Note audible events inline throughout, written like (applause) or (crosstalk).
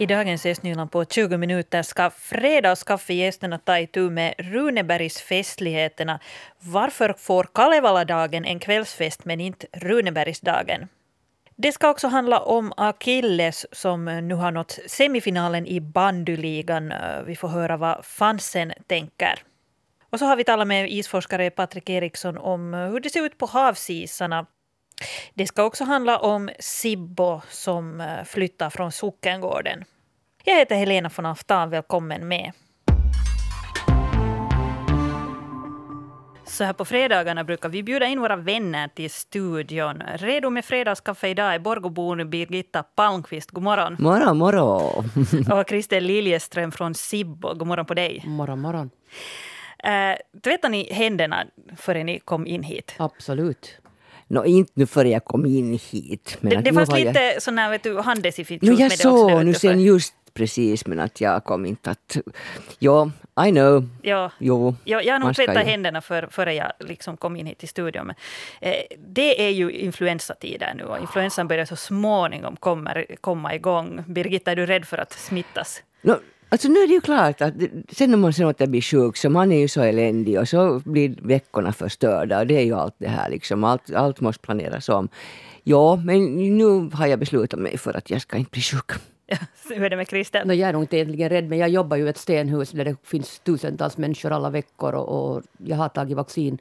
I dagens Östnyland på 20 minuter ska fredagskaffegästerna ta itu med Runebergsfestligheterna. Varför får Kalevaladagen en kvällsfest men inte Runebergsdagen? Det ska också handla om Akilles som nu har nått semifinalen i bandyligan. Vi får höra vad fansen tänker. Och så har vi talat med isforskare Patrik Eriksson om hur det ser ut på havsisarna. Det ska också handla om Sibbo som flyttar från sockengården. Jag heter Helena von Aftan, välkommen med. Så här på fredagarna brukar vi bjuda in våra vänner till studion. Redo med fredagskaffe idag är Borgobon Birgitta Palmqvist. God morgon. Morgon, morgon. (laughs) Och Kristel Liljeström från Sibbo. God morgon på dig. Morgon, morgon. Äh, tvättade ni händerna före ni kom in hit? Absolut. Nå, inte nu före jag kom in hit. Men det det fanns lite jag... sån här, vet du, handdesinfektion no, jag såg nu sen just precis, men att jag kom inte att... Ja, I know. Ja, jo, ja, jag har nog tvättat händerna för, före jag liksom kom in hit till studion. Men, eh, det är ju influensatider nu och influensan börjar så småningom kommer, komma igång. Birgitta, är du rädd för att smittas? No, Alltså nu är det ju klart att sen när man sen åter blir sjuk så man är ju så eländig och så blir veckorna förstörda och det är ju allt det här liksom. Allt, allt måste planeras om. Ja, men nu har jag beslutat mig för att jag ska inte bli sjuk. Hur är det med Christer? No, jag är nog inte egentligen rädd, men jag jobbar ju i ett stenhus där det finns tusentals människor alla veckor och, och jag har tagit vaccin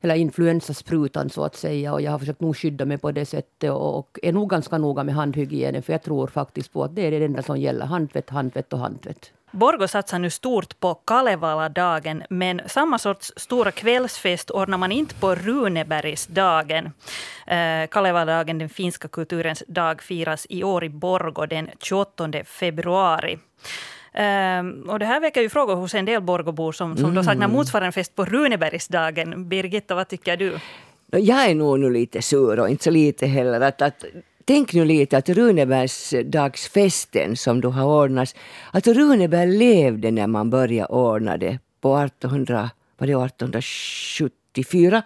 eller influensasprutan så att säga. Och jag har försökt nog skydda mig på det sättet och, och är nog ganska noga med handhygienen för jag tror faktiskt på att det är det enda som gäller. Handtvätt, handtvätt och handtvätt. Borgo satsar nu stort på Kalevala-dagen men samma sorts stora kvällsfest ordnar man inte på Runebergsdagen. Eh, Kalevala-dagen, den finska kulturens dag, firas i år i Borgo den 28 februari. Um, och det här väcker ju frågor hos en del Borgobor som, som mm. då saknar motsvarande fest på Runebergsdagen. Birgitta, vad tycker du? Jag är nog nu lite sur och inte så lite heller. Att, att, tänk nu lite att Runebergsdagsfesten som då har ordnats. att Runeberg levde när man började ordna det på 1800, var det 1874.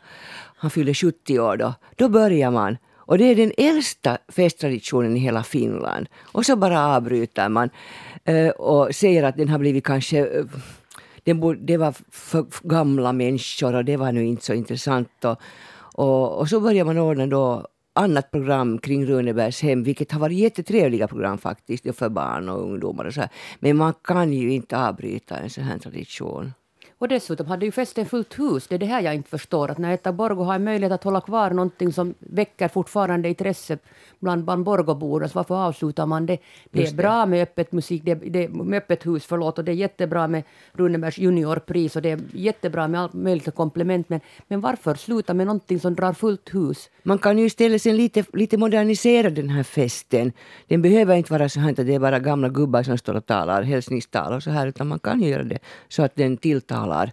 Han fyllde 70 år då. Då börjar man. Och det är den äldsta festtraditionen i hela Finland. Och så bara avbryter man. Eh, och säger att den har blivit kanske eh, det var för gamla människor och det var nu inte så intressant. Och, och, och så börjar man ordna då annat program kring Runebergs hem, vilket har varit jättetrevliga program faktiskt för barn och ungdomar. Och så här. Men man kan ju inte avbryta en sån här tradition. Och dessutom hade ju festen fullt hus. Det är det här jag inte förstår. Att när Etta Borgo har en möjlighet att hålla kvar någonting som väcker fortfarande intresse bland, bland Borgobor, så varför avslutar man det? Det är bra med öppet musik, det, det, med öppet hus, förlåt, och det är jättebra med Runebergs juniorpris och det är jättebra med allt möjligt komplement. Men, men varför sluta med någonting som drar fullt hus? Man kan ju istället sen lite, lite modernisera den här festen. Den behöver inte vara så här att det är bara gamla gubbar som står och talar hälsningstal och så här, utan man kan ju göra det så att den tilltalar talar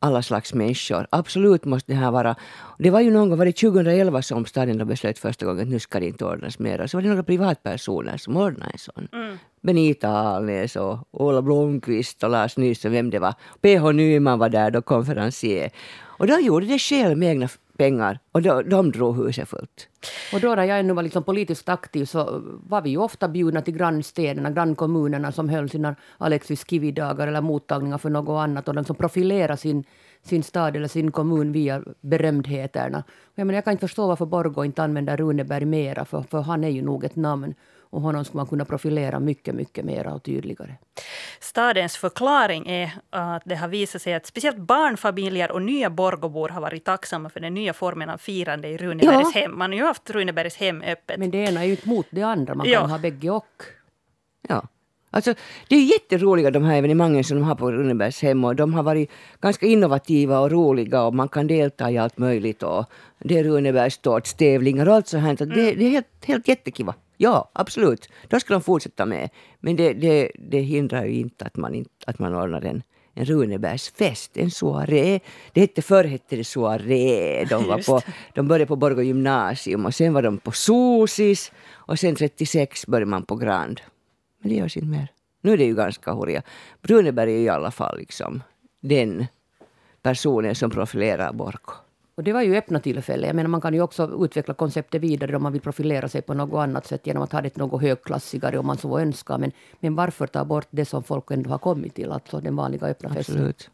alla slags människor. Absolut måste det här vara... Det var ju någon gång, var det 2011 som staden beslöt första gången att nu ska det inte ordnas mer. Så var det några privatpersoner som ordnade en sån. Mm. Benita Alnäs och Ola Blomqvist och Lars Nyström, vem det var. PH Nyman var där då, konferencier. Och de gjorde det själv med egna pengar och de, de drog huset fullt. Och då när jag ännu var liksom politiskt aktiv så var vi ju ofta bjudna till grannstäderna, grannkommunerna som höll sina Alexis Kivi-dagar eller mottagningar för något annat och de som profilerade sin, sin stad eller sin kommun via berömdheterna. Jag, menar, jag kan inte förstå varför Borgå inte använder Runeberg mera, för, för han är ju nog ett namn och honom skulle man kunna profilera mycket, mycket mer och tydligare. Stadens förklaring är att det har visat sig att speciellt barnfamiljer och nya Borgobor har varit tacksamma för den nya formen av firande i Runebergs ja. hem. Man har ju haft Runebergs hem öppet. Men det ena är ju inte mot det andra, man kan ja. ha bägge och. Ja. Alltså, det är jätteroliga de här evenemangen som de har på Runebergs hem och de har varit ganska innovativa och roliga och man kan delta i allt möjligt. Och det är Runebergs tävlingar och allt sånt här. Mm. Det, det är helt, helt jättekiva. Ja, absolut. Då ska de fortsätta med. Men det, det, det hindrar ju inte att man, inte, att man ordnar en, en Runebergsfest, en soaré. Det hette förr hette det soaré. De, var på, de började på Borgå gymnasium och sen var de på Sosis och sen 36 började man på Grand. Men det görs inte mer. Nu är det ju ganska hurriga. Runeberg är i alla fall liksom den personen som profilerar Borgå. Och det var ju öppna tillfällen. Jag menar, man kan ju också utveckla konceptet vidare om man vill profilera sig på något annat sätt genom att ha det något högklassigare om man så önskar. Men, men varför ta bort det som folk ändå har kommit till, alltså den vanliga öppna festen? Absolut.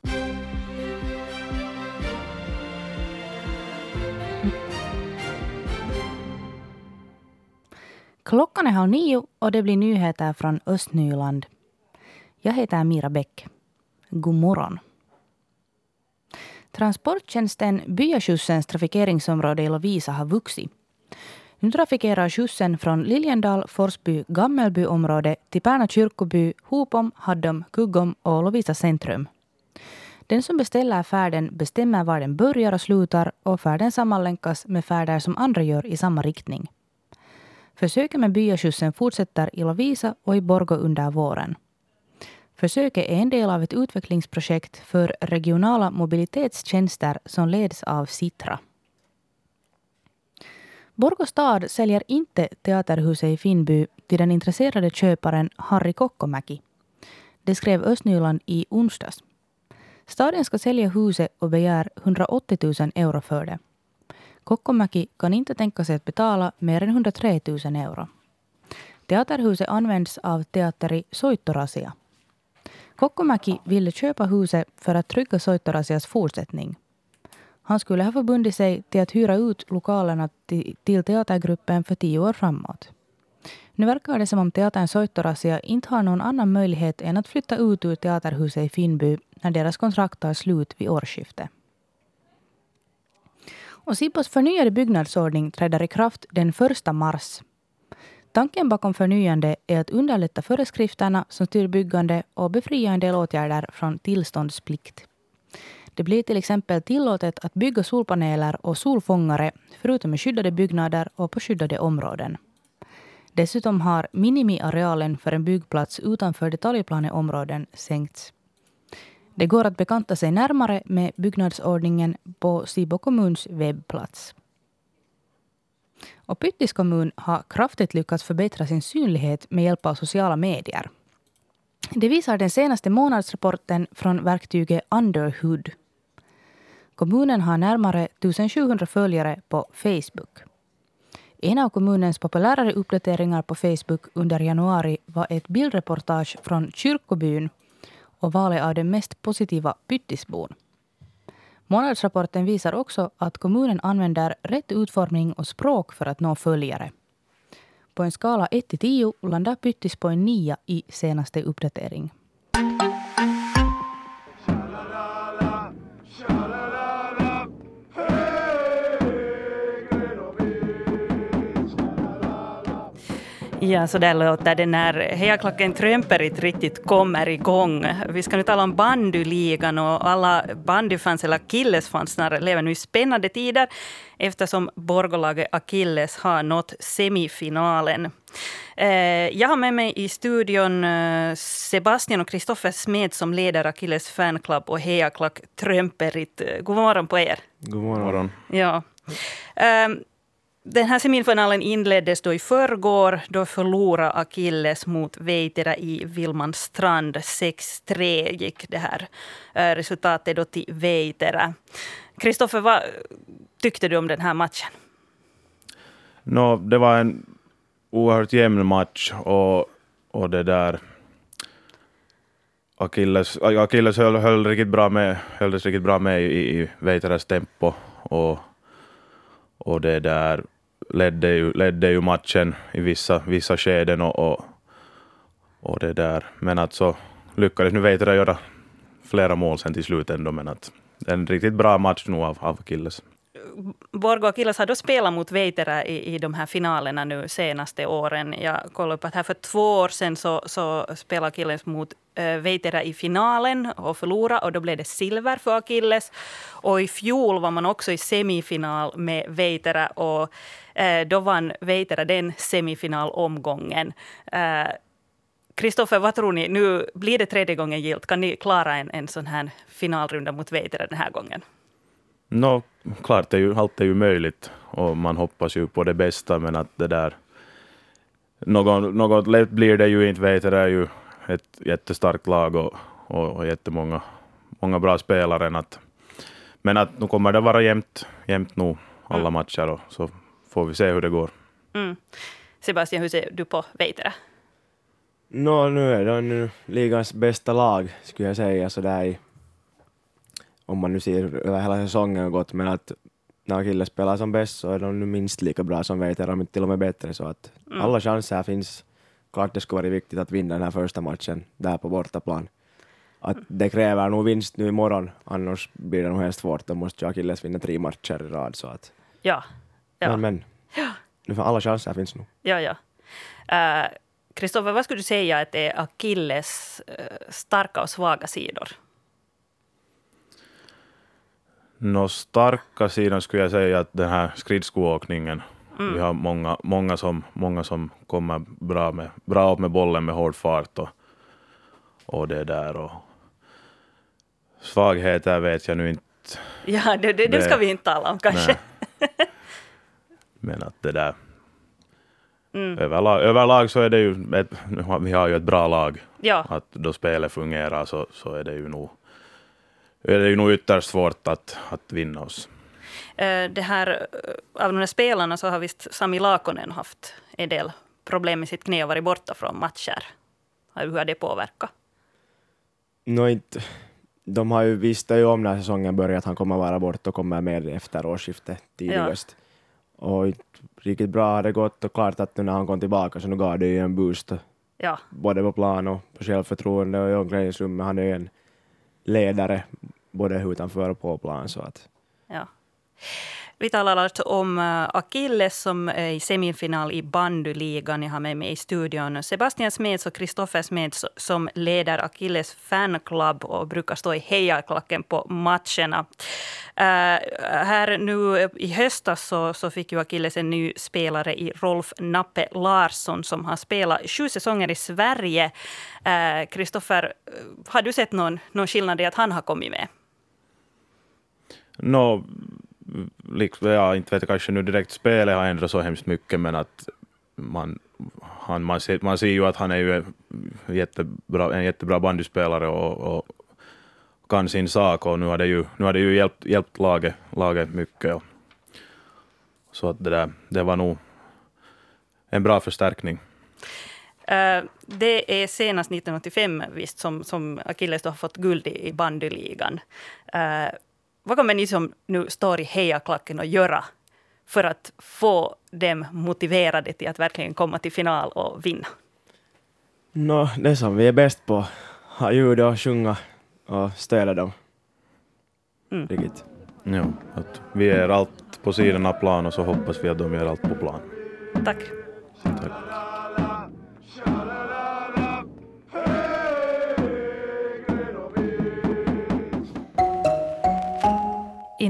Klockan är halv nio och det blir nyheter från Östnyland. Jag heter Mira Bäck. God morgon. Transporttjänsten Byaskjutsens trafikeringsområde i Lovisa har vuxit. Nu trafikerar skjutsen från Liljendal, Forsby, Gammelbyområde till Pärna kyrkoby, Hopom, Haddom, Kuggom och Lovisa centrum. Den som beställer färden bestämmer var den börjar och slutar och färden sammanlänkas med färder som andra gör i samma riktning. Försöket med byaskjutsen fortsätter i Lovisa och i Borgå under våren. Försöket är en del av ett utvecklingsprojekt för regionala mobilitetstjänster som leds av Sitra. Borgå stad säljer inte Teaterhuset i Finnby till den intresserade köparen Harry Kokkomäki. Det skrev Östnyland i onsdags. Staden ska sälja huset och begär 180 000 euro för det. Kokkomäki kan inte tänka sig att betala mer än 103 000 euro. Teaterhuset används av Teateri Soittorasia. Kokkomäki ville köpa huset för att trygga Soittorasias fortsättning. Han skulle ha förbundit sig till att hyra ut lokalerna till, teatergruppen för tio år framåt. Nu verkar det som om teatern Soittorasia inte har någon annan möjlighet än att flytta ut ur teaterhuset i Finnby när deras kontrakt tar slut vid årsskiftet. Och Sibos förnyade byggnadsordning träder i kraft den 1 mars. Tanken bakom förnyande är att underlätta föreskrifterna som styr byggande och befria en del åtgärder från tillståndsplikt. Det blir till exempel tillåtet att bygga solpaneler och solfångare förutom i skyddade byggnader och på skyddade områden. Dessutom har minimiarealen för en byggplats utanför detaljplaneområden sänkts. Det går att bekanta sig närmare med byggnadsordningen på Sibo kommuns webbplats. Och Pyttis kommun har kraftigt lyckats förbättra sin synlighet med hjälp av sociala medier. Det visar den senaste månadsrapporten från verktyget Underhood. Kommunen har närmare 1700 följare på Facebook. En av kommunens populärare uppdateringar på Facebook under januari var ett bildreportage från kyrkobyn och valet av den mest positiva Pyttisbon. Månadsrapporten visar också att kommunen använder rätt utformning och språk för att nå följare. På en skala 1 till 10 landar Pyttis på en 9 i senaste uppdatering. Ja, så där låter det när hejaklacken Trömperit riktigt kommer igång. Vi ska nu tala om bandyligan och alla bandyfans, eller Akilles-fans snarare, lever nu i spännande tider eftersom Borgolaget Akilles har nått semifinalen. Eh, jag har med mig i studion eh, Sebastian och Kristoffer Smed som leder Akilles fanclub och hejaklack Trömperit. God morgon på er. God morgon. Ja. Um, den här semifinalen inleddes då i förrgår. Då förlorade Akilles mot Veitera i Vilmanstrand. 6-3 gick det här eh, resultatet då till Veitera. Kristoffer, vad tyckte du om den här matchen? No, det var en oerhört jämn match och, och det där Akilles, Akilles höll, höll, riktigt bra med, höll riktigt bra med i, i Veiteras tempo och, och det där ledde ju, ledde ju matchen i vissa, vissa skeden och, och, och det där. Men att så lyckades nu Veitera göra flera mål sen till slut ändå, men att en riktigt bra match nu av, av Killes. Borgo och har då spelat mot Veitera i, i de här finalerna nu senaste åren. Jag kollade upp att här för två år sedan så, så spelade Killes mot äh, Veitera i finalen och förlorade och då blev det silver för Akilles. Och i fjol var man också i semifinal med Veitera och äh, då vann Veitera den semifinalomgången. Eh, Kristoffer, vad tror ni? Nu blir det tredje gången gilt. Kan ni klara en, en sån här finalrunda mot Veitera den här gången? No, klart, är ju, allt är ju möjligt och man hoppas ju på det bästa, men att det där... Något, något lätt blir det ju inte, vet det är ju ett jättestarkt lag och, och, och jättemånga många bra spelare. Att, Men att nu kommer det vara jämnt, jämnt nog alla matcher och så får vi se hur det går. Mm. Sebastian, hur ser du på Veitera? Nå, nu är de nu ligans bästa lag, skulle jag säga, sådär i, om man nu ser över hela säsongen gått, men att när Kille spelar som bäst så är de nu minst lika bra som Veitera, om inte till och med bättre, så att Mm. alla chanser finns. Klart det skulle vara viktigt att vinna den här första matchen där på bortaplan. Att det kräver nog vinst nu imorgon, annars blir det nog helt svårt. Då måste ju Akilles vinna tre matcher i rad. Så att, Ja. Ja. Men, men. Nu får alla chanser finns nog. Ja, ja. Kristoffer, vad skulle du säga att är Akilles eh, starka och svaga sidor? Nå starka sidan skulle jag säga att den här skridskoåkningen. Vi har många, många, som, många som kommer bra, med, bra upp med bollen med hård fart och, och det där. Och svagheter vet jag nu inte. Ja, det, det, det ska vi inte tala om kanske. (laughs) Men att det där... Överlag, överlag så är det ju, ett, vi har ju ett bra lag. Ja, Att då spelet fungerar så, så är det ju nog är det ju nog ytterst svårt att, att vinna oss. eh, det här, eh, av de här spelarna så har visst Sami Lakonen haft en del problem med sitt knä och varit borta från matcher. Hur har det påverkat? Nå, inte. De har ju visste ju om när säsongen börjar att han kommer vara bort och kommer med efter årsskiftet tidigast. Och inte riktigt bra har det gått och klart att nu när han kom tillbaka så nu gav det ju en boost Ja, både på plan och på självförtroende och i omklädningsrummet. Han är ju en ledare både utanför och på plan så att ja. Vi talar alltså om eh, Akilles som är i semifinal i bandyligan. Jag har med mig i studion Sebastian Smeds och Kristoffer Smeds som leder Akilles fanclub och brukar stå i hejarklacken på matcherna. Eh, här nu i höstas så, så fick ju Akilles en ny spelare i Rolf Nappe Larsson som har spelat sju säsonger i Sverige. Eh, Kristoffer, eh, har du sett någon, någon skillnad i att han har kommit med? No, liksom, ja, inte vet jag kanske nu direkt spelet har ändrat så hemskt mycket, men att man, han, man, ser, man ser ju att han är ju en jättebra, en jättebra bandyspelare och, och kan sin sak och nu har det ju, nu har det ju hjälpt, hjälpt laget, laget mycket. Och, så att det där, det var nog en bra förstärkning. Eh, det är senast 1985 visst, som, som Akilles då har fått guld i, i bandyligan. Eh, vad kommer ni som nu står i hejaklacken att göra för att få dem motiverade till att verkligen komma till final och vinna? Nå, det som vi är bäst på, ha ljud och sjunga och stödja dem. Mm. Riktigt. Ja, att vi gör allt på sidan av plan och så hoppas vi att de gör allt på plan. Tack. Tack.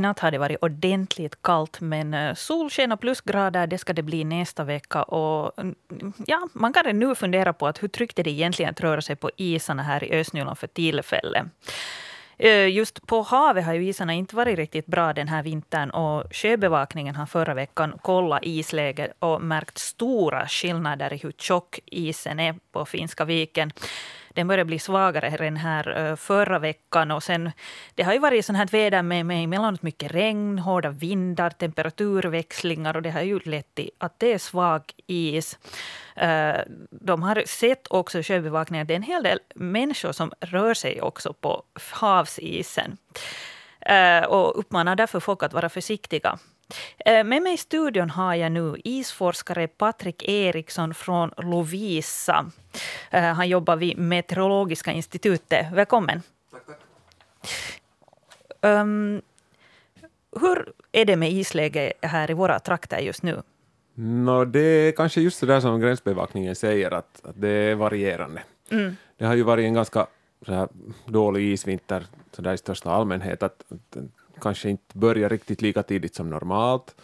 Natt har det varit ordentligt kallt, men eh, solsken och plusgrader det ska det bli nästa vecka. Och, mm, ja, man kan nu fundera på att hur tryggt är det egentligen att röra sig på isarna här i Östnyland för tillfället. Eh, just på havet har ju isarna inte varit riktigt bra den här vintern och sjöbevakningen har förra veckan kollat isläget och märkt stora skillnader i hur tjock isen är på Finska viken. Den börjar bli svagare den här eh, förra veckan och sen det har ju varit sånt här väder med, med emellanåt mycket regn, hårda vindar, temperaturväxlingar och det har ju lett till att det är svag is. Eh, de har sett också i sjöbevakningen att det är en hel del människor som rör sig också på havsisen. Eh, och uppmanar därför folk att vara försiktiga. Eh, Med mig i studion har jag nu isforskare Patrik Eriksson från Lovisa. Eh, Han jobbar vid Meteorologiska institutet. Välkommen. Um, hur är det med isläge här i våra trakter just nu? Nå, det är kanske just så där som gränsbevakningen säger, att, att det är varierande. Mm. Det har ju varit en ganska dålig isvinter så där i största allmänhet, att, att kanske inte börjar riktigt lika tidigt som normalt.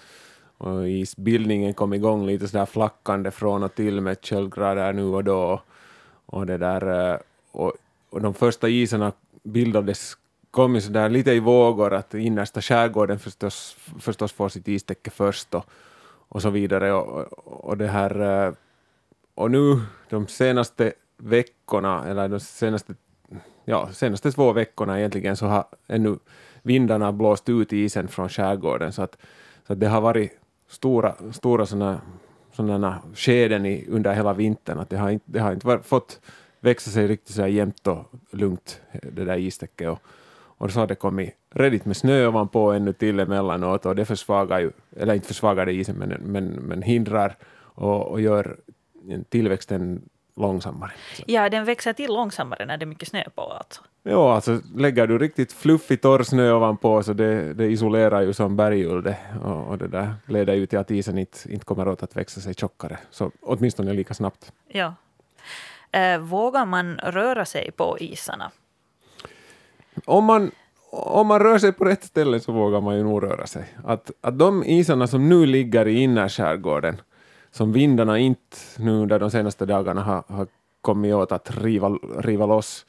Och isbildningen kom igång lite sådär flackande från och till med köldgrader nu och då. Och, det där, eh, och, och de första isarna bildades kom ju sådär lite i vågor, att innersta skärgården förstås, förstås får sitt istäcke först och, och så vidare. Och, och, det här, eh, och nu de senaste veckorna, eller de senaste, ja, senaste två veckorna egentligen, så har ännu vindarna blåst ut isen från skärgården. Så att, så att det har varit stora, stora sådana, sådana skeden i, under hela vintern. Att det har inte, det har inte varit, fått växa sig riktigt så jämnt och lugnt, det där istäcket. Och, och så har det kommit redigt med snö ovanpå ännu till emellanåt och det försvagar ju, eller inte försvagar det isen, men, men, men hindrar och, och gör tillväxten långsammare. Ja, den växer till långsammare när det är mycket snö på alltså. Ja, alltså lägger du riktigt fluffig torr snö ovanpå så det, det isolerar ju som bergull det och, och, det där leder ju till att isen inte, inte kommer åt att växa sig tjockare, så åtminstone lika snabbt. Ja. Eh, vågar man röra sig på isarna? Om man, om man rör sig på rätt ställe så vågar man ju nog röra sig. Att, att de isarna som nu ligger i innerskärgården, som vindarna inte nu under de senaste dagarna har, har kommit åt att riva, riva loss,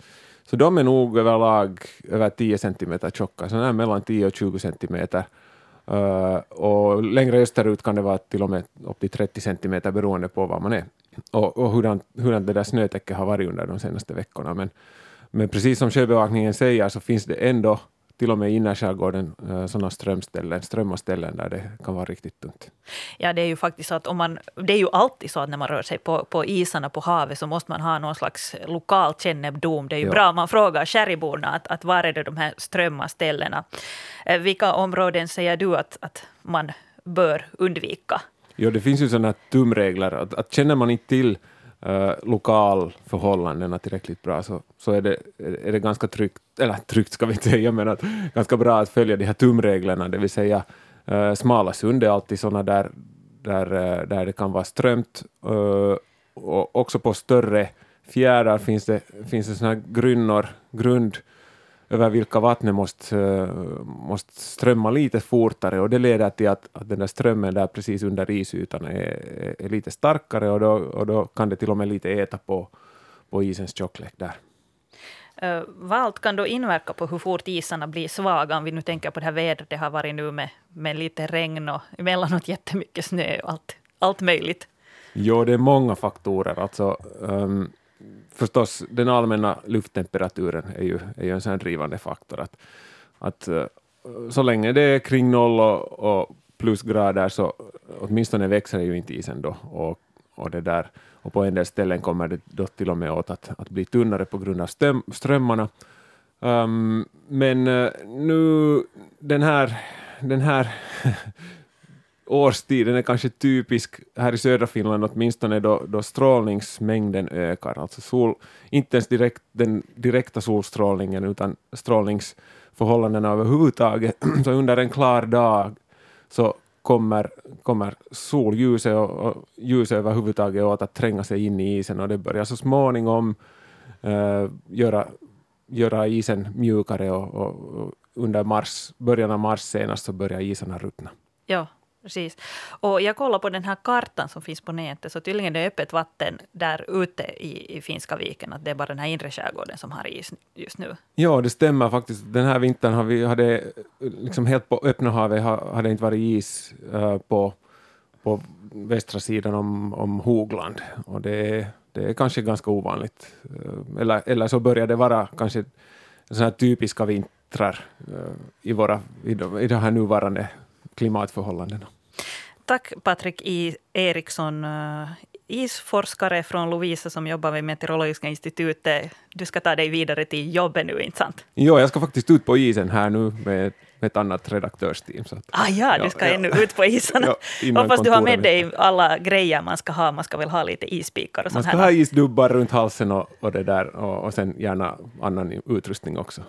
så de är nog överlag över 10 centimeter tjocka, så mellan 10 och 20 centimeter. Uh, och längre österut kan det vara till och med upp till 30 centimeter beroende på var man är och, och hurdant, hurdant det där snötäcket har varit under de senaste veckorna. Men, men precis som sjöbevakningen säger så finns det ändå till och med i innerskärgården uh, sådana strömställen, strömmaställen där det kan vara riktigt tunt. Ja, det är ju faktiskt så att om man, det är ju alltid så att när man rör sig på, på isarna på havet så måste man ha någon slags lokal kännedom. Det är ju ja. bra om man frågar skärgårdsborna att, att var är det de här strömmaställena. Eh, vilka områden säger du att, att man bör undvika? Jo, det finns ju sådana tumregler att, att känner man inte till Eh, uh, lokalförhållandena tillräckligt bra så, så är, det, är det ganska tryggt, eller tryggt ska vi inte säga, men att, ganska bra att följa de här tumreglerna, det vill säga uh, smala sund är alltid sådana där, där, uh, där det kan vara strömt, uh, och också på större fjärdar finns det, finns det sådana här grynnor, grund, över vilka vattnet måste, eh, måste strömma lite fortare och det leder till att, att den där strömmen där precis under isytan är, är lite starkare och då, och då kan det till och med lite äta på, på isens tjocklek där. Uh, vad allt kan då inverka på hur fort isarna blir svaga, om vi nu tänker på det här vädret det har varit nu med, med lite regn och emellanåt jättemycket snö och allt, allt möjligt? Jo, det är många faktorer. Alltså, um, förstås, den allmänna lufttemperaturen är ju, är ju en sån drivande faktor. Att, att, eh, så länge det är kring noll och, och plusgrader så åtminstone växer ju inte isen då. Och, och, det där. och på en del ställen kommer det då till och med åt att, att bli tunnare på grund av strömmarna. Um, men eh, nu den här, den här (laughs) årstiden är kanske typisk här i södra Finland åtminstone då, då strålningsmängden ökar. Alltså sol, inte ens direkt, den direkta solstrålningen utan strålningsförhållandena överhuvudtaget. (clears throat) Så under en klar dag så kommer, kommer solljuset och, och ljuset överhuvudtaget åt att tränga sig in i isen och det börjar så småningom eh, göra, göra isen mjukare och, och, och under mars, början av mars senast så börjar isarna ruttna. Ja, Precis. Och jag kollar på den här kartan som finns på nätet, så tydligen är det öppet vatten där ute i, i Finska viken, att det är bara den här inre skärgården som har is just nu. Ja, det stämmer faktiskt. Den här vintern har vi, hade, liksom helt på öppna havet hade inte varit is uh, på, på västra sidan om, om Hogland, och det, det är kanske ganska ovanligt. Uh, eller, eller så börjar det vara kanske sådana här typiska vintrar uh, i, våra, i, de, i de här nuvarande klimatförhållandena. Tack Patrik I. Eriksson, uh, isforskare från Lovisa som jobbar vid Meteorologiska institutet. Du ska ta dig vidare till jobbet nu, inte sant? Jo, jag ska faktiskt ut på isen här nu med, med ett annat redaktörsteam. Så att, ah, ja, du ska ja, ännu ja. ut på isarna. (laughs) ja, Hoppas du har med dig alla grejer man ska ha. Man ska väl ha lite ispikar och sånt Man ska ha isdubbar runt halsen och, och det där och, och sen gärna annan utrustning också.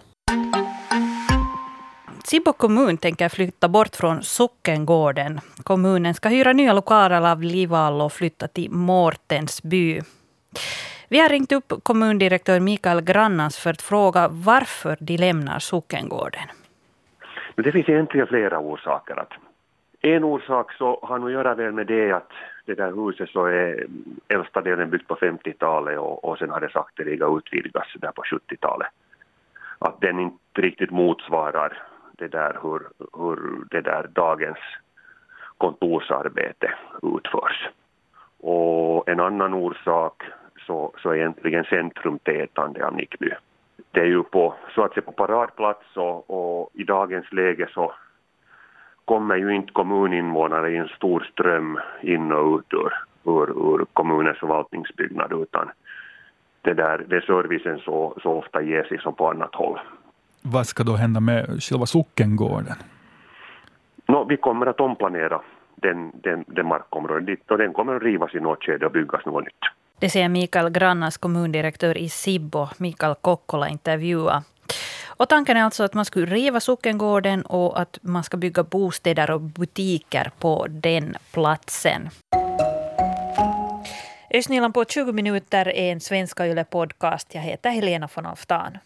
Sibbo kommun tänker flytta bort från Sockengården. Kommunen ska hyra nya lokaler av Livall och flytta till Mårtensby. Vi har ringt upp kommundirektör Mikael Grannans för att fråga varför de lämnar Sockengården. det finns egentligen flera orsaker. En orsak så har nog att göra väl med det att det där huset så är äldsta delen byggt på 50-talet och, och sen har det sakteliga utvidgats där på 70-talet. Att den inte riktigt motsvarar det där hur, hur det där dagens kontorsarbete utförs. Och en annan orsak så, så är egentligen centrumtätande av Nickby. det är ju på, så att säga på paradplats och, och i dagens läge så kommer ju inte kommuninvånare i en stor ström in och ut ur, ur, ur kommunens förvaltningsbyggnad utan det där, det servicen så, så ofta ges liksom på annat håll. Vad ska då hända med själva sockengården? No, vi kommer att omplanera den, den, den markområden dit och den kommer att rivas i något skede och byggas något nytt. Det säger Mikael Grannas kommundirektör i Sibbo, Mikael Kokkola intervjua. Och tanken är alltså att man skulle riva sockengården och att man ska bygga bostäder och butiker på den platsen. Östnyland på 20 minuter är en Svenska Yle podcast. Jag heter Helena von Alftan.